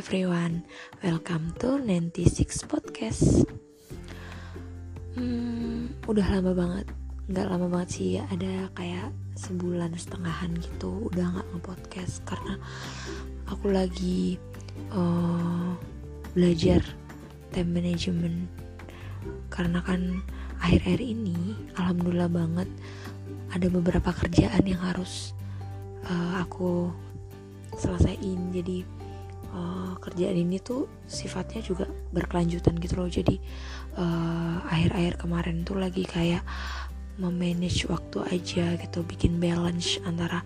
everyone, welcome to 96 Podcast. Hmm, udah lama banget. Nggak lama banget sih, ada kayak sebulan setengahan gitu Udah gak nge-podcast karena aku lagi uh, belajar time management. Karena kan akhir-akhir ini, alhamdulillah banget Ada beberapa kerjaan yang harus uh, aku selesaiin. Jadi uh, kerjaan ini tuh sifatnya juga berkelanjutan gitu loh. Jadi uh, akhir-akhir kemarin tuh lagi kayak memanage waktu aja gitu bikin balance antara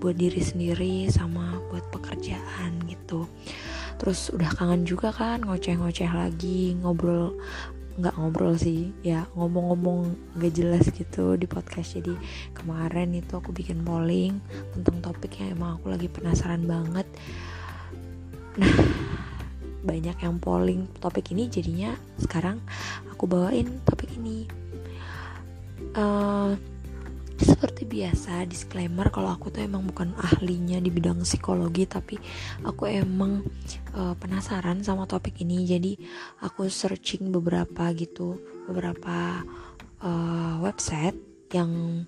buat diri sendiri sama buat pekerjaan gitu. Terus udah kangen juga kan ngoceh-ngoceh lagi ngobrol nggak ngobrol sih ya ngomong-ngomong gak jelas gitu di podcast. Jadi kemarin itu aku bikin polling tentang topik yang emang aku lagi penasaran banget nah banyak yang polling topik ini jadinya sekarang aku bawain topik ini. Uh, seperti biasa disclaimer kalau aku tuh emang bukan ahlinya di bidang psikologi tapi aku emang uh, penasaran sama topik ini. Jadi aku searching beberapa gitu beberapa uh, website yang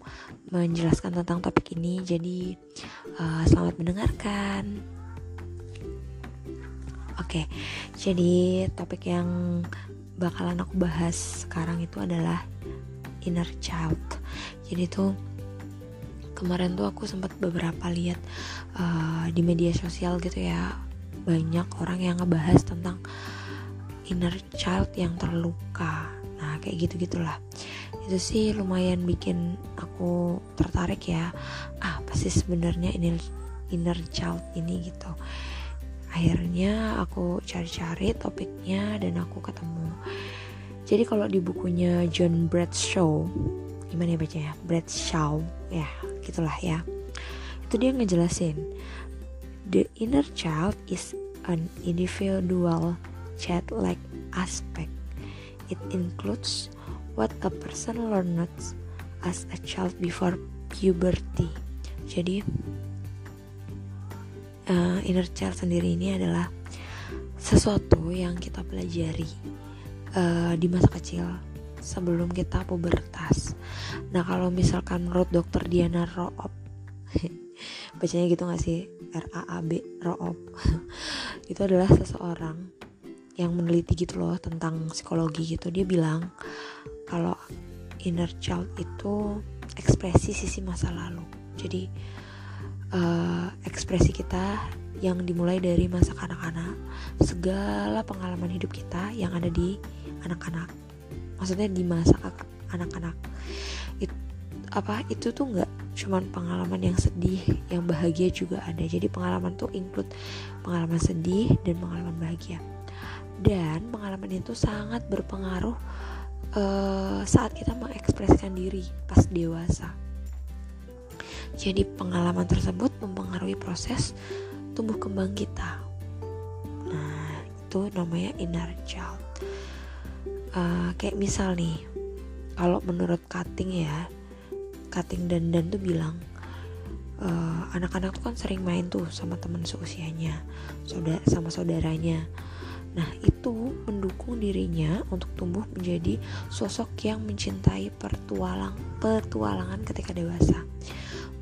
menjelaskan tentang topik ini. Jadi uh, selamat mendengarkan Oke, jadi topik yang bakalan aku bahas sekarang itu adalah inner child. Jadi tuh kemarin tuh aku sempat beberapa lihat uh, di media sosial gitu ya banyak orang yang ngebahas tentang inner child yang terluka. Nah kayak gitu gitulah. Itu sih lumayan bikin aku tertarik ya. Ah pasti sebenarnya inner inner child ini gitu akhirnya aku cari-cari topiknya dan aku ketemu. Jadi kalau di bukunya John Bradshaw gimana ya bacanya Bradshaw ya gitulah ya. Itu dia ngejelasin the inner child is an individual child-like aspect. It includes what a person learned as a child before puberty. Jadi uh, inner child sendiri ini adalah sesuatu yang kita pelajari uh, di masa kecil sebelum kita pubertas. Nah kalau misalkan menurut dokter Diana Roop, bacanya gitu gak sih? R A A B Roop, itu adalah seseorang yang meneliti gitu loh tentang psikologi gitu. Dia bilang kalau inner child itu ekspresi sisi masa lalu. Jadi uh, ekspresi kita yang dimulai dari masa kanak-kanak segala pengalaman hidup kita yang ada di anak-anak. Maksudnya di masa anak-anak. Itu apa itu tuh nggak cuman pengalaman yang sedih yang bahagia juga ada. Jadi pengalaman tuh include pengalaman sedih dan pengalaman bahagia. Dan pengalaman itu sangat berpengaruh uh, saat kita mengekspresikan diri pas dewasa jadi pengalaman tersebut mempengaruhi proses tumbuh kembang kita. Nah, itu namanya inner child. Uh, kayak misal nih, kalau menurut cutting ya, cutting dan dan tuh bilang uh, anak-anak tuh kan sering main tuh sama teman seusianya, saudara sama saudaranya. Nah, itu mendukung dirinya untuk tumbuh menjadi sosok yang mencintai pertualang petualangan ketika dewasa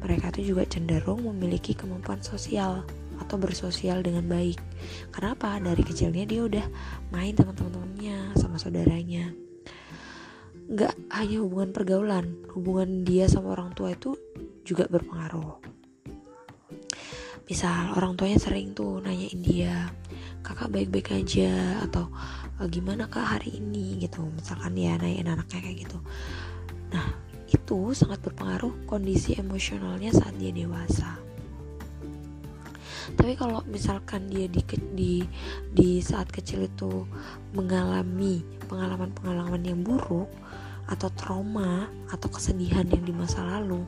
mereka tuh juga cenderung memiliki kemampuan sosial atau bersosial dengan baik. Kenapa? Dari kecilnya dia udah main sama teman-temannya, sama saudaranya. Gak hanya hubungan pergaulan, hubungan dia sama orang tua itu juga berpengaruh. Misal orang tuanya sering tuh nanyain dia, kakak baik-baik aja atau e, gimana kak hari ini gitu. Misalkan dia nanyain anaknya kayak gitu. Nah itu sangat berpengaruh kondisi emosionalnya saat dia dewasa. Tapi kalau misalkan dia di di di saat kecil itu mengalami pengalaman-pengalaman yang buruk atau trauma atau kesedihan yang di masa lalu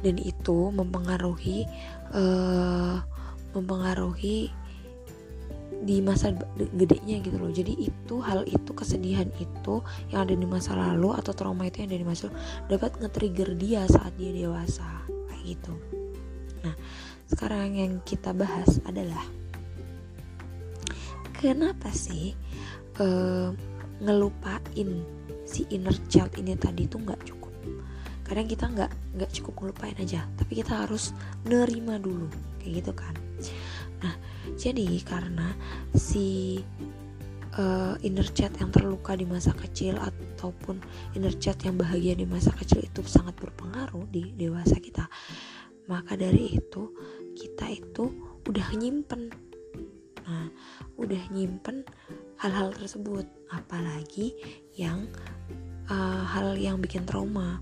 dan itu mempengaruhi uh, mempengaruhi di masa gedenya gitu loh. Jadi itu hal itu kesedihan itu yang ada di masa lalu atau trauma itu yang ada di masa lalu dapat nge-trigger dia saat dia dewasa kayak gitu. Nah sekarang yang kita bahas adalah kenapa sih uh, ngelupain si inner child ini tadi tuh nggak cukup? Kadang kita nggak nggak cukup ngelupain aja tapi kita harus nerima dulu kayak gitu kan nah jadi karena si uh, inner child yang terluka di masa kecil ataupun inner child yang bahagia di masa kecil itu sangat berpengaruh di dewasa kita maka dari itu kita itu udah nyimpen. Nah udah nyimpen hal-hal tersebut apalagi yang uh, hal yang bikin trauma.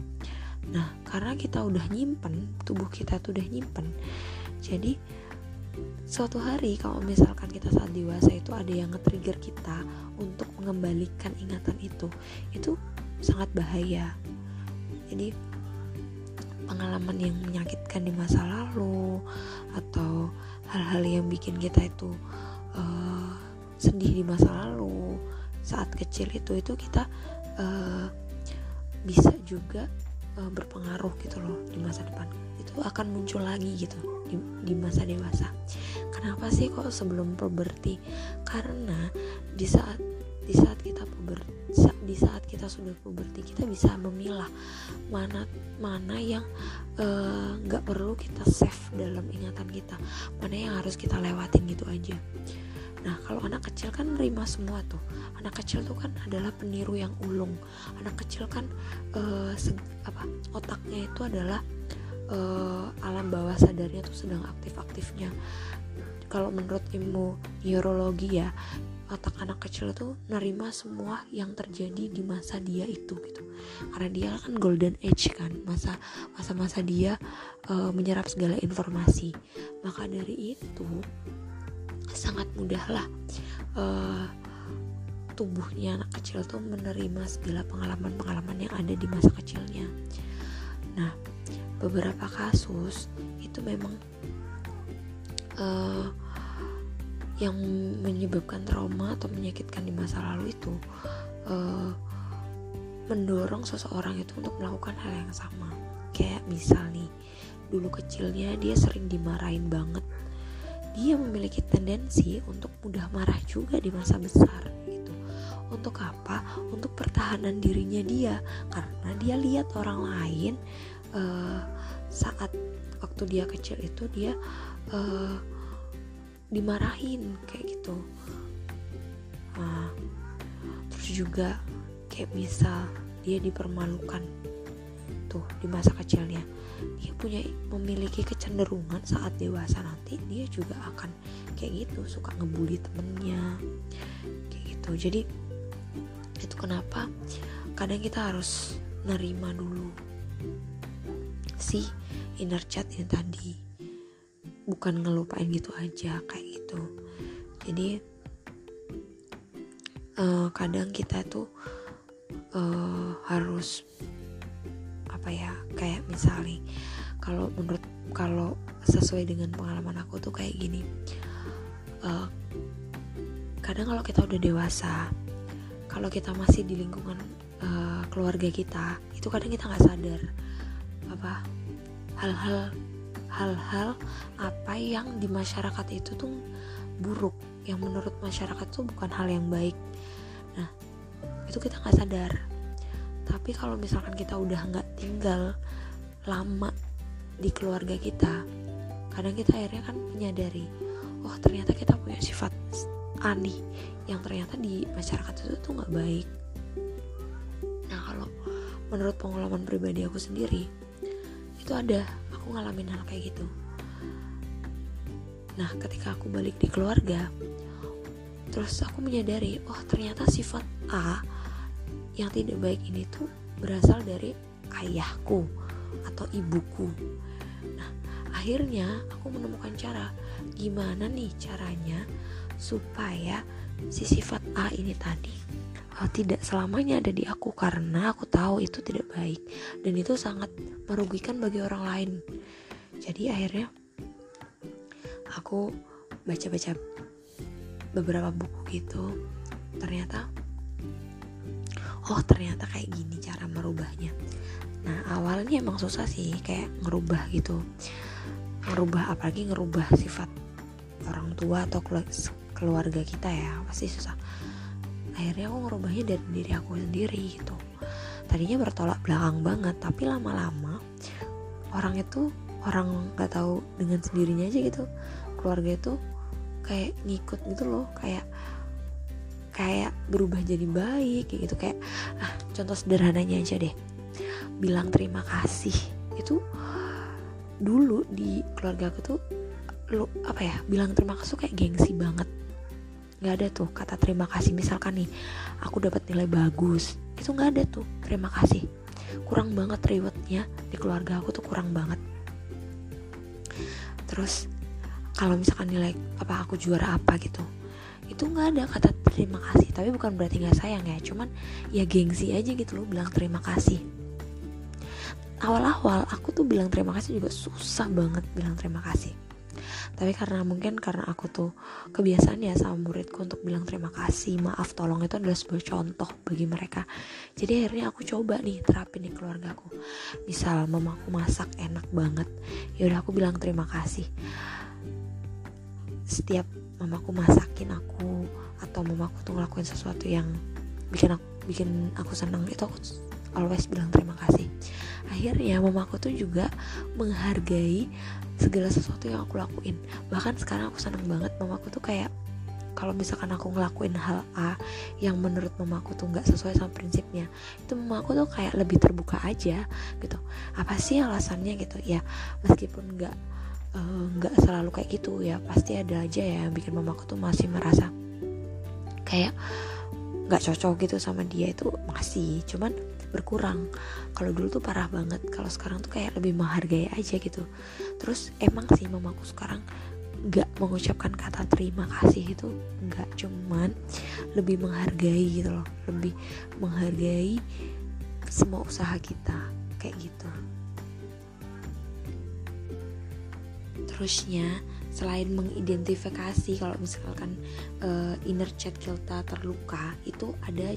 Nah karena kita udah nyimpen tubuh kita tuh udah nyimpen jadi suatu hari kalau misalkan kita saat dewasa itu ada yang nge-trigger kita untuk mengembalikan ingatan itu itu sangat bahaya. Jadi pengalaman yang menyakitkan di masa lalu atau hal-hal yang bikin kita itu uh, sedih di masa lalu saat kecil itu itu kita uh, bisa juga uh, berpengaruh gitu loh di masa depan. Itu akan muncul lagi gitu di, di masa dewasa. Kenapa sih kok sebelum puberti? Karena di saat di saat kita puber di saat kita sudah puberti kita bisa memilah mana mana yang eh, nggak uh, perlu kita save dalam ingatan kita. Mana yang harus kita lewatin gitu aja nah kalau anak kecil kan nerima semua tuh. Anak kecil tuh kan adalah peniru yang ulung. Anak kecil kan uh, apa otaknya itu adalah uh, alam bawah sadarnya tuh sedang aktif-aktifnya. Kalau menurut ilmu neurologi ya otak anak kecil itu nerima semua yang terjadi di masa dia itu gitu. Karena dia kan golden age kan masa masa masa dia uh, menyerap segala informasi. Maka dari itu sangat mudahlah uh, tubuhnya anak kecil tuh menerima segala pengalaman-pengalaman yang ada di masa kecilnya. Nah beberapa kasus itu memang uh, yang menyebabkan trauma atau menyakitkan di masa lalu itu uh, mendorong seseorang itu untuk melakukan hal yang sama. Kayak misal nih dulu kecilnya dia sering dimarahin banget dia memiliki tendensi untuk mudah marah juga di masa besar gitu. Untuk apa? Untuk pertahanan dirinya dia. Karena dia lihat orang lain uh, saat waktu dia kecil itu dia uh, dimarahin kayak gitu. Nah, terus juga kayak misal dia dipermalukan tuh di masa kecilnya dia punya memiliki kecenderungan saat dewasa nanti dia juga akan kayak gitu suka ngebully temennya kayak gitu. Jadi itu kenapa kadang kita harus nerima dulu si inner chat ini tadi. Bukan ngelupain gitu aja kayak gitu. Jadi uh, kadang kita tuh uh, harus apa ya kayak misalnya kalau menurut kalau sesuai dengan pengalaman aku tuh kayak gini uh, kadang kalau kita udah dewasa kalau kita masih di lingkungan uh, keluarga kita itu kadang kita nggak sadar apa hal-hal hal-hal apa yang di masyarakat itu tuh buruk yang menurut masyarakat tuh bukan hal yang baik. Nah itu kita nggak sadar tapi kalau misalkan kita udah nggak tinggal lama di keluarga kita kadang kita akhirnya kan menyadari oh ternyata kita punya sifat aneh yang ternyata di masyarakat itu tuh nggak baik. Nah kalau menurut pengalaman pribadi aku sendiri itu ada aku ngalamin hal kayak gitu. Nah ketika aku balik di keluarga terus aku menyadari oh ternyata sifat A yang tidak baik ini tuh berasal dari ayahku atau ibuku. Nah akhirnya aku menemukan cara gimana nih caranya supaya si sifat A ini tadi uh, tidak selamanya ada di aku. Karena aku tahu itu tidak baik dan itu sangat merugikan bagi orang lain. Jadi akhirnya aku baca-baca beberapa buku gitu. Ternyata oh ternyata kayak gini cara merubahnya. Nah awalnya emang susah sih kayak ngerubah gitu. Ngerubah apalagi ngerubah sifat orang tua atau keluarga kita ya pasti susah. Akhirnya aku ngerubahnya dari diri aku sendiri gitu. Tadinya bertolak belakang banget tapi lama-lama orang itu orang nggak tahu dengan sendirinya aja gitu keluarga itu kayak ngikut gitu loh kayak kayak berubah jadi baik kayak gitu. Kayak ah contoh sederhananya aja deh. Bilang terima kasih. Itu dulu di keluarga aku tuh lu apa ya bilang terima kasih kayak gengsi banget. Nggak ada tuh kata terima kasih. Misalkan nih aku dapat nilai bagus. Itu nggak ada tuh terima kasih. Kurang banget rewardnya di keluarga aku tuh kurang banget. Terus kalau misalkan nilai apa aku juara apa gitu itu nggak ada kata terima kasih tapi bukan berarti nggak sayang ya. Cuman ya gengsi aja gitu loh bilang terima kasih. Awal-awal aku tuh bilang terima kasih juga susah banget bilang terima kasih. Tapi karena mungkin karena aku tuh kebiasaan ya sama muridku untuk bilang terima kasih maaf tolong itu adalah sebuah contoh bagi mereka. Jadi akhirnya aku coba nih terapin di keluargaku misal mamaku masak enak banget. Ya udah aku bilang terima kasih. Setiap mamaku masakin aku atau mamaku tuh ngelakuin sesuatu yang bikin aku bikin aku senang itu aku always bilang terima kasih. Akhirnya mamaku tuh juga menghargai segala sesuatu yang aku lakuin. Bahkan sekarang aku seneng banget mamaku tuh kayak kalau misalkan aku ngelakuin hal A yang menurut mamaku tuh nggak sesuai sama prinsipnya itu mamaku tuh kayak lebih terbuka aja gitu. Apa sih alasannya gitu? Ya meskipun nggak nggak uh, selalu kayak gitu. Ya pasti ada aja ya yang bikin mamaku tuh masih merasa kayak nggak cocok gitu sama dia itu masih cuman berkurang. Kalau dulu tuh parah banget kalau sekarang tuh kayak lebih menghargai aja gitu. Terus emang sih mamaku sekarang nggak mengucapkan kata terima kasih itu nggak cuman lebih menghargai gitu loh. Lebih menghargai semua usaha kita kayak gitu terusnya selain mengidentifikasi kalau misalkan uh, inner child kita terluka itu ada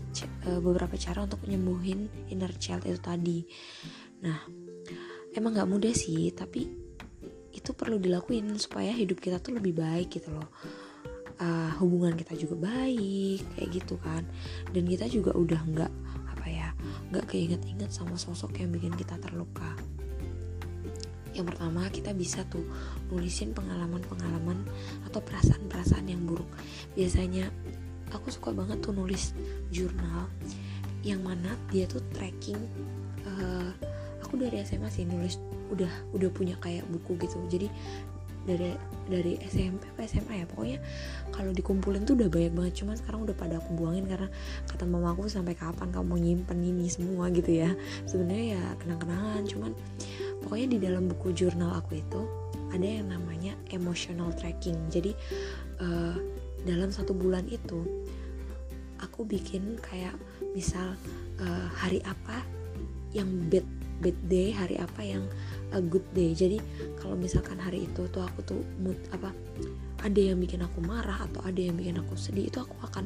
uh, beberapa cara untuk menyembuhin inner child itu tadi. Nah emang nggak mudah sih tapi itu perlu dilakuin supaya hidup kita tuh lebih baik gitu loh. Uh, hubungan kita juga baik kayak gitu kan. Dan kita juga udah nggak apa ya nggak keinget-inget sama sosok yang bikin kita terluka yang pertama kita bisa tuh nulisin pengalaman-pengalaman atau perasaan-perasaan yang buruk. Biasanya aku suka banget tuh nulis jurnal yang mana dia tuh tracking uh, aku dari SMA sih nulis udah udah punya kayak buku gitu. Jadi dari dari SMP apa SMA ya pokoknya kalau dikumpulin tuh udah banyak banget. Cuman sekarang udah pada aku buangin karena kata mama aku sampai kapan kamu nyimpen ini semua gitu ya. Sebenarnya ya kenang-kenangan cuman pokoknya di dalam buku jurnal aku itu ada yang namanya emotional tracking. Jadi uh, dalam satu bulan itu aku bikin kayak misal uh, hari apa yang bad bad day hari apa yang a good day. Jadi kalau misalkan hari itu tuh aku tuh mood apa ada yang bikin aku marah atau ada yang bikin aku sedih itu aku akan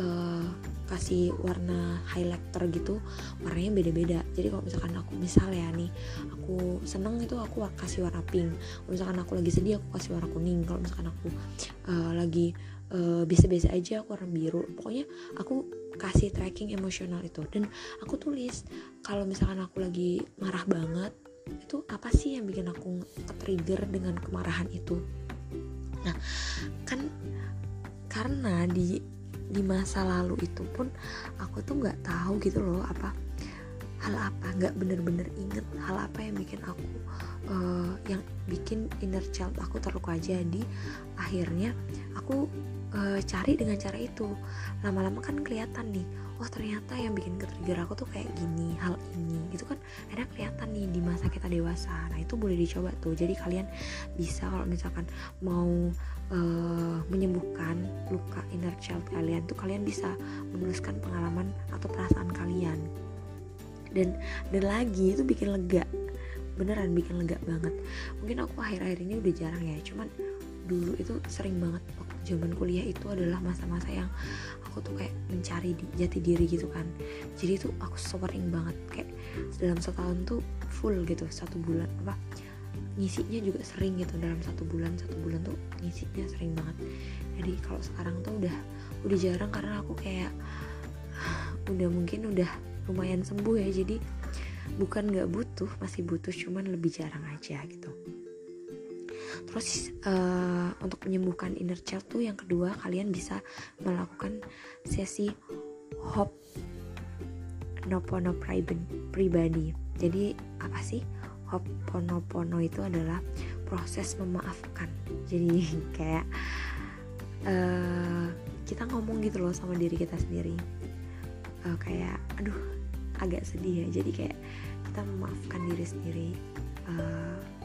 uh, kasih warna highlighter gitu warnanya beda-beda. Jadi kalau misalkan aku misal ya nih aku seneng itu aku kasih warna pink. Kalau misalkan aku lagi sedih aku kasih warna kuning. Kalau misalkan aku uh, lagi uh, biasa-biasa aja aku warna biru. Pokoknya aku kasih tracking emosional itu. Dan aku tulis kalau misalkan aku lagi marah banget itu apa sih yang bikin aku trigger dengan kemarahan itu nah kan karena di di masa lalu itu pun aku tuh nggak tahu gitu loh apa hal apa nggak bener-bener inget hal apa yang bikin aku uh, yang bikin inner child aku terluka. Jadi akhirnya aku uh, cari dengan cara itu. Lama-lama kan kelihatan nih wah ternyata yang bikin ke trigger aku tuh kayak gini hal ini gitu kan. Akhirnya kelihatan dewasa nah itu boleh dicoba tuh. Jadi kalian bisa kalau misalkan mau uh, menyembuhkan luka inner child kalian tuh kalian bisa menuliskan pengalaman atau perasaan kalian. Dan dan lagi itu bikin lega. Beneran bikin lega banget. Mungkin aku akhir-akhir ini udah jarang ya cuman dulu itu sering banget zaman kuliah itu adalah masa-masa yang aku tuh kayak mencari di, jati diri gitu kan. Jadi tuh aku sering banget kayak dalam setahun tuh full gitu satu bulan apa ngisinya juga sering gitu dalam satu bulan satu bulan tuh ngisinya sering banget. Jadi kalau sekarang tuh udah udah jarang karena aku kayak udah mungkin udah lumayan sembuh ya. Jadi bukan nggak butuh masih butuh cuman lebih jarang aja gitu terus uh, untuk menyembuhkan inner child tuh yang kedua kalian bisa melakukan sesi hop nopono pribadi. Jadi apa sih? Ho'oponopono itu adalah proses memaafkan. Jadi kayak uh, kita ngomong gitu loh sama diri kita sendiri. Uh, kayak aduh agak sedih ya. Jadi kayak kita memaafkan diri sendiri. Uh,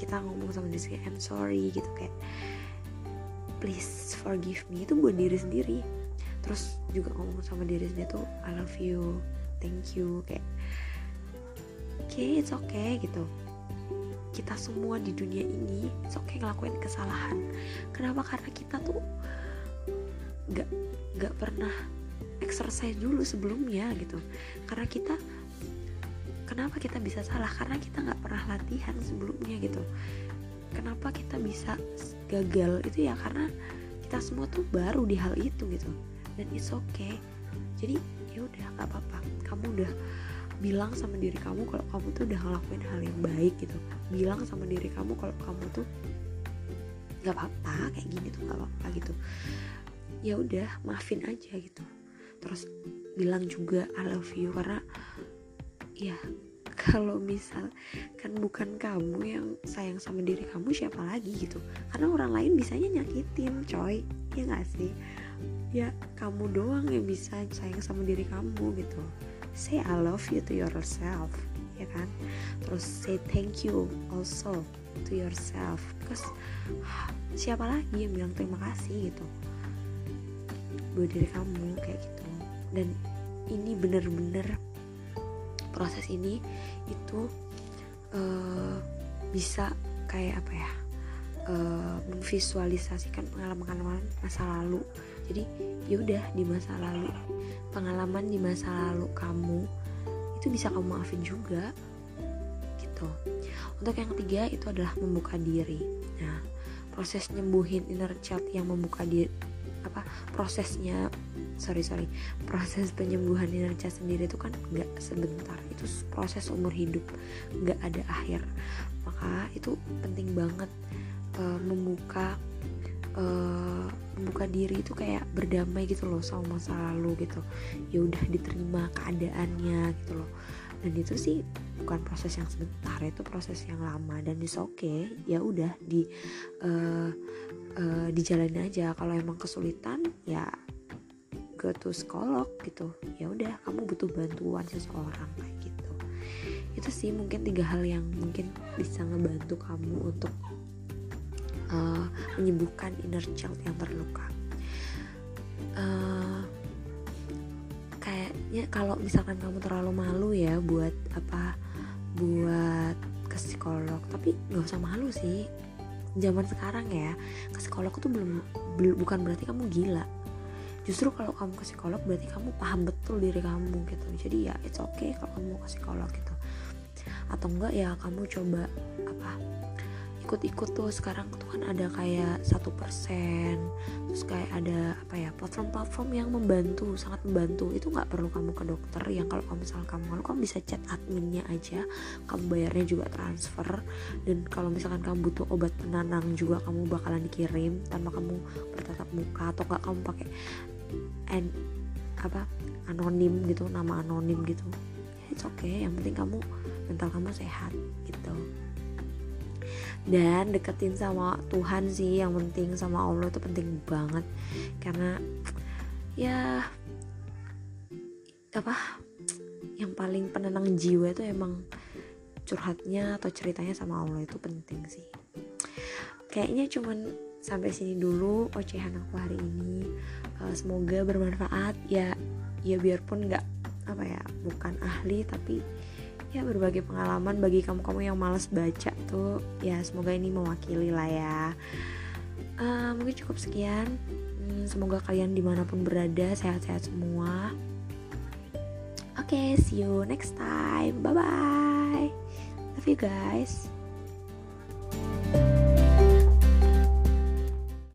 kita ngomong sama diri sendiri I'm sorry gitu kayak please forgive me. Itu buat diri sendiri. Terus juga ngomong sama diri sendiri tuh I love you thank you kayak okay it's okay gitu. Kita semua di dunia ini it's okay ngelakuin kesalahan. Kenapa? Karena kita tuh gak gak pernah exercise dulu sebelumnya gitu. Karena kita kenapa kita bisa salah? Karena kita nggak pernah latihan sebelumnya gitu. Kenapa kita bisa gagal? Itu ya karena kita semua tuh baru di hal itu gitu. Dan it's okay. Jadi ya udah nggak apa-apa. Kamu udah bilang sama diri kamu kalau kamu tuh udah ngelakuin hal yang baik gitu. Bilang sama diri kamu kalau kamu tuh nggak apa-apa kayak gini tuh nggak apa-apa gitu. Ya udah maafin aja gitu. Terus bilang juga I love you karena ya kalau misal kan bukan kamu yang sayang sama diri kamu siapa lagi gitu. Karena orang lain bisanya nyakitin coy. Ya gak sih? Ya kamu doang yang bisa sayang sama diri kamu gitu. Say I love you to yourself ya kan? Terus say thank you also to yourself. Because siapa lagi yang bilang terima kasih gitu? Buat diri kamu kayak gitu. Dan ini bener-bener proses ini itu uh, bisa kayak apa ya uh, memvisualisasikan pengalaman-pengalaman masa lalu. Jadi yaudah di masa lalu pengalaman di masa lalu kamu itu bisa kamu maafin juga gitu. Untuk yang ketiga itu adalah membuka diri. Nah proses nyembuhin inner child yang membuka diri apa prosesnya sorry sorry proses penyembuhan child sendiri itu kan nggak sebentar. Itu proses umur hidup nggak ada akhir. Maka itu penting banget uh, membuka uh, membuka diri itu kayak berdamai gitu loh sama masa lalu gitu. Ya udah diterima keadaannya gitu loh. Dan itu sih bukan proses yang sebentar itu proses yang lama. Dan itu oke okay, ya udah di uh, uh, dijalani aja. Kalau emang kesulitan ya go to psikolog gitu. Ya udah kamu butuh bantuan seseorang kayak gitu. Itu sih mungkin tiga hal yang mungkin bisa ngebantu kamu untuk uh, menyembuhkan inner child yang terluka. Uh, kayaknya kalau misalkan kamu terlalu malu ya buat apa buat ke psikolog. Tapi nggak usah malu sih zaman sekarang ya ke psikolog itu belum, bukan berarti kamu gila. Justru kalau kamu ke psikolog berarti kamu paham betul diri kamu gitu. Jadi ya it's okay kalau kamu ke psikolog gitu. Atau enggak ya kamu coba apa ikut-ikut tuh. Sekarang tuh kan ada kayak satu persen terus kayak ada apa ya platform-platform yang membantu sangat membantu. Itu nggak perlu kamu ke dokter. Yang kalau kamu misal kamu kalau kamu bisa chat adminnya aja kamu bayarnya juga transfer. Dan kalau misalkan kamu butuh obat penenang juga kamu bakalan dikirim tanpa kamu bertatap muka. Atau nggak kamu pakai and apa anonim gitu nama anonim gitu. Ya it's okay. Yang penting kamu mental kamu sehat gitu dan deketin sama Tuhan sih yang penting sama Allah itu penting banget. Karena ya apa yang paling penenang jiwa itu emang curhatnya atau ceritanya sama Allah itu penting sih. Kayaknya cuman sampai sini dulu ocehan aku hari ini. Uh, semoga bermanfaat. Ya ya biarpun nggak apa ya bukan ahli tapi ya berbagai pengalaman bagi kamu-kamu yang males baca tuh. Ya semoga ini mewakili lah ya. Uh, mungkin cukup sekian. Hmm, semoga kalian di mana pun berada sehat-sehat semua. Oke okay, see you next time. Bye bye love you guys